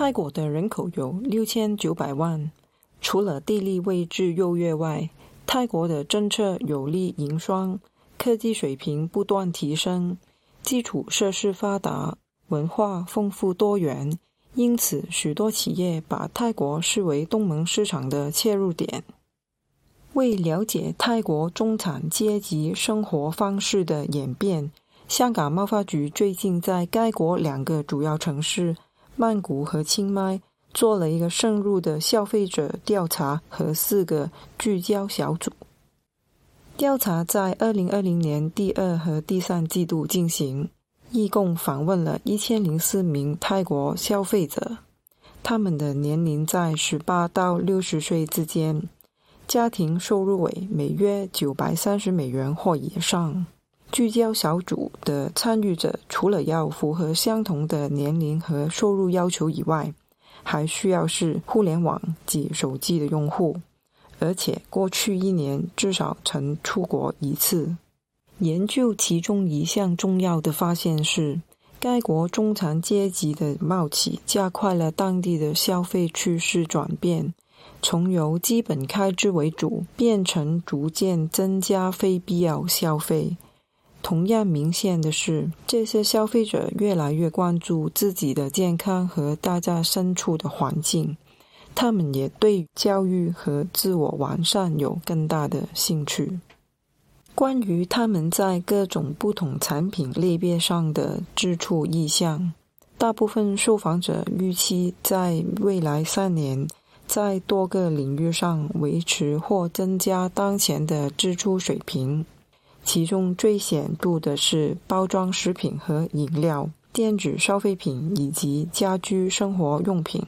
泰国的人口有六千九百万，除了地理位置优越外，泰国的政策有利营商，科技水平不断提升，基础设施发达，文化丰富多元，因此许多企业把泰国视为东盟市场的切入点。为了解泰国中产阶级生活方式的演变，香港贸发局最近在该国两个主要城市曼谷和清迈做了一个深入的消费者调查和四个聚焦小组。调查在二零二零年第二和第三季度进行，一共访问了一千零四名泰国消费者，他们的年龄在十八到六十岁之间。家庭收入为每月九百三十美元或以上。聚焦小组的参与者除了要符合相同的年龄和收入要求以外，还需要是互联网及手机的用户，而且过去一年至少曾出国一次。研究其中一项重要的发现是，该国中产阶级的冒起加快了当地的消费趋势转变。从由基本开支为主，变成逐渐增加非必要消费。同样明显的是，这些消费者越来越关注自己的健康和大家身处的环境。他们也对教育和自我完善有更大的兴趣。关于他们在各种不同产品类别上的支出意向，大部分受访者预期在未来三年。在多个领域上维持或增加当前的支出水平，其中最显著的是包装食品和饮料、电子消费品以及家居生活用品。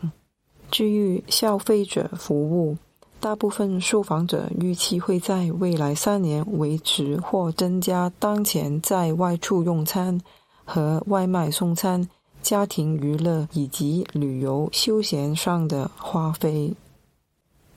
至于消费者服务，大部分受访者预期会在未来三年维持或增加当前在外出用餐和外卖送餐。家庭娱乐以及旅游休闲上的花费。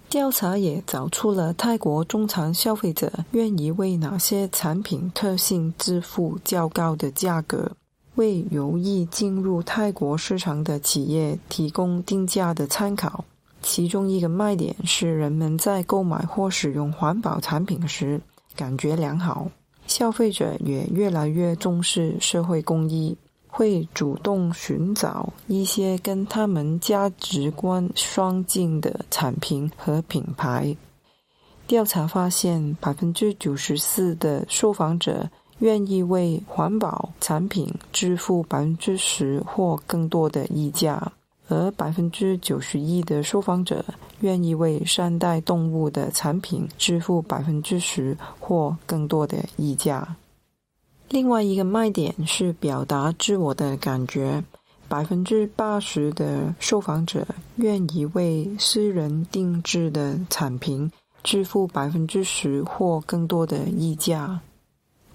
调查也找出了泰国中产消费者愿意为哪些产品特性支付较高的价格，为有意进入泰国市场的企业提供定价的参考。其中一个卖点是，人们在购买或使用环保产品时感觉良好。消费者也越来越重视社会公益。会主动寻找一些跟他们价值观相近的产品和品牌。调查发现，百分之九十四的受访者愿意为环保产品支付百分之十或更多的溢价，而百分之九十一的受访者愿意为善待动物的产品支付百分之十或更多的溢价。另外一个卖点是表达自我的感觉，百分之八十的受访者愿意为私人定制的产品支付百分之十或更多的溢价。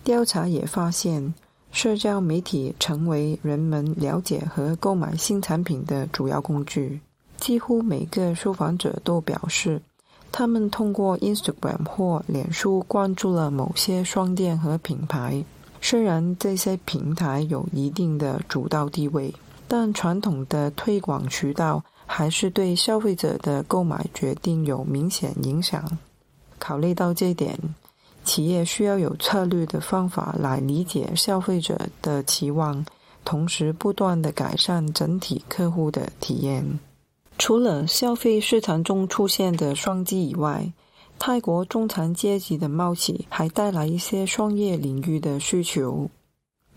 调查也发现，社交媒体成为人们了解和购买新产品的主要工具。几乎每个受访者都表示，他们通过 Instagram 或脸书关注了某些商店和品牌。虽然这些平台有一定的主导地位，但传统的推广渠道还是对消费者的购买决定有明显影响。考虑到这点，企业需要有策略的方法来理解消费者的期望，同时不断的改善整体客户的体验。除了消费市场中出现的商机以外，泰国中产阶级的冒起，还带来一些商业领域的需求。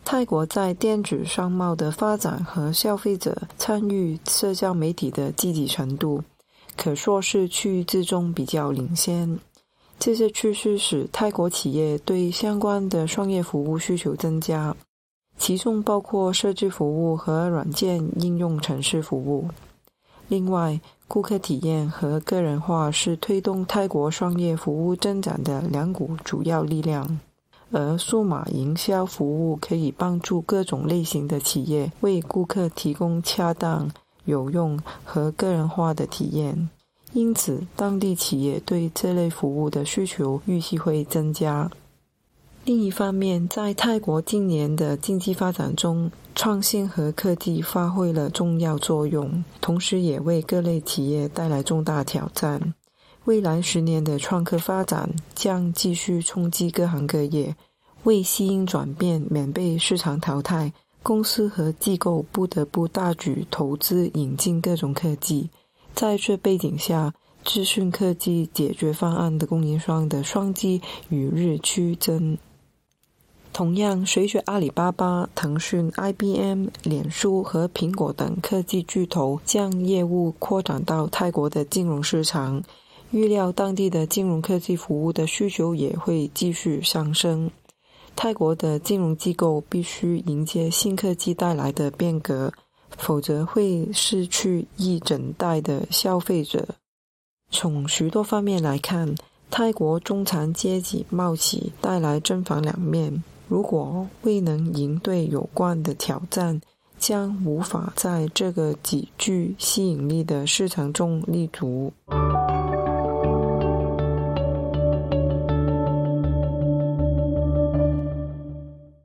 泰国在电子商贸的发展和消费者参与社交媒体的积极程度，可说是区域之中比较领先。这些趋势使泰国企业对相关的商业服务需求增加，其中包括设计服务和软件应用程式服务。另外，顾客体验和个人化是推动泰国商业服务增长的两股主要力量，而数码营销服务可以帮助各种类型的企业为顾客提供恰当、有用和个人化的体验，因此当地企业对这类服务的需求预期会增加。另一方面，在泰国近年的经济发展中，创新和科技发挥了重要作用，同时也为各类企业带来重大挑战。未来十年的创科发展将继续冲击各行各业，为吸引转变、免被市场淘汰，公司和机构不得不大举投资引进各种科技。在这背景下，资讯科技解决方案的供应商的商机与日俱增。同样，随着阿里巴巴、腾讯、IBM、脸书和苹果等科技巨头将业务扩展到泰国的金融市场。预料当地的金融科技服务的需求也会继续上升。泰国的金融机构必须迎接新科技带来的变革，否则会失去一整代的消费者。从许多方面来看，泰国中产阶级冒起带来正反两面。如果未能应对有关的挑战，将无法在这个极具吸引力的市场中立足。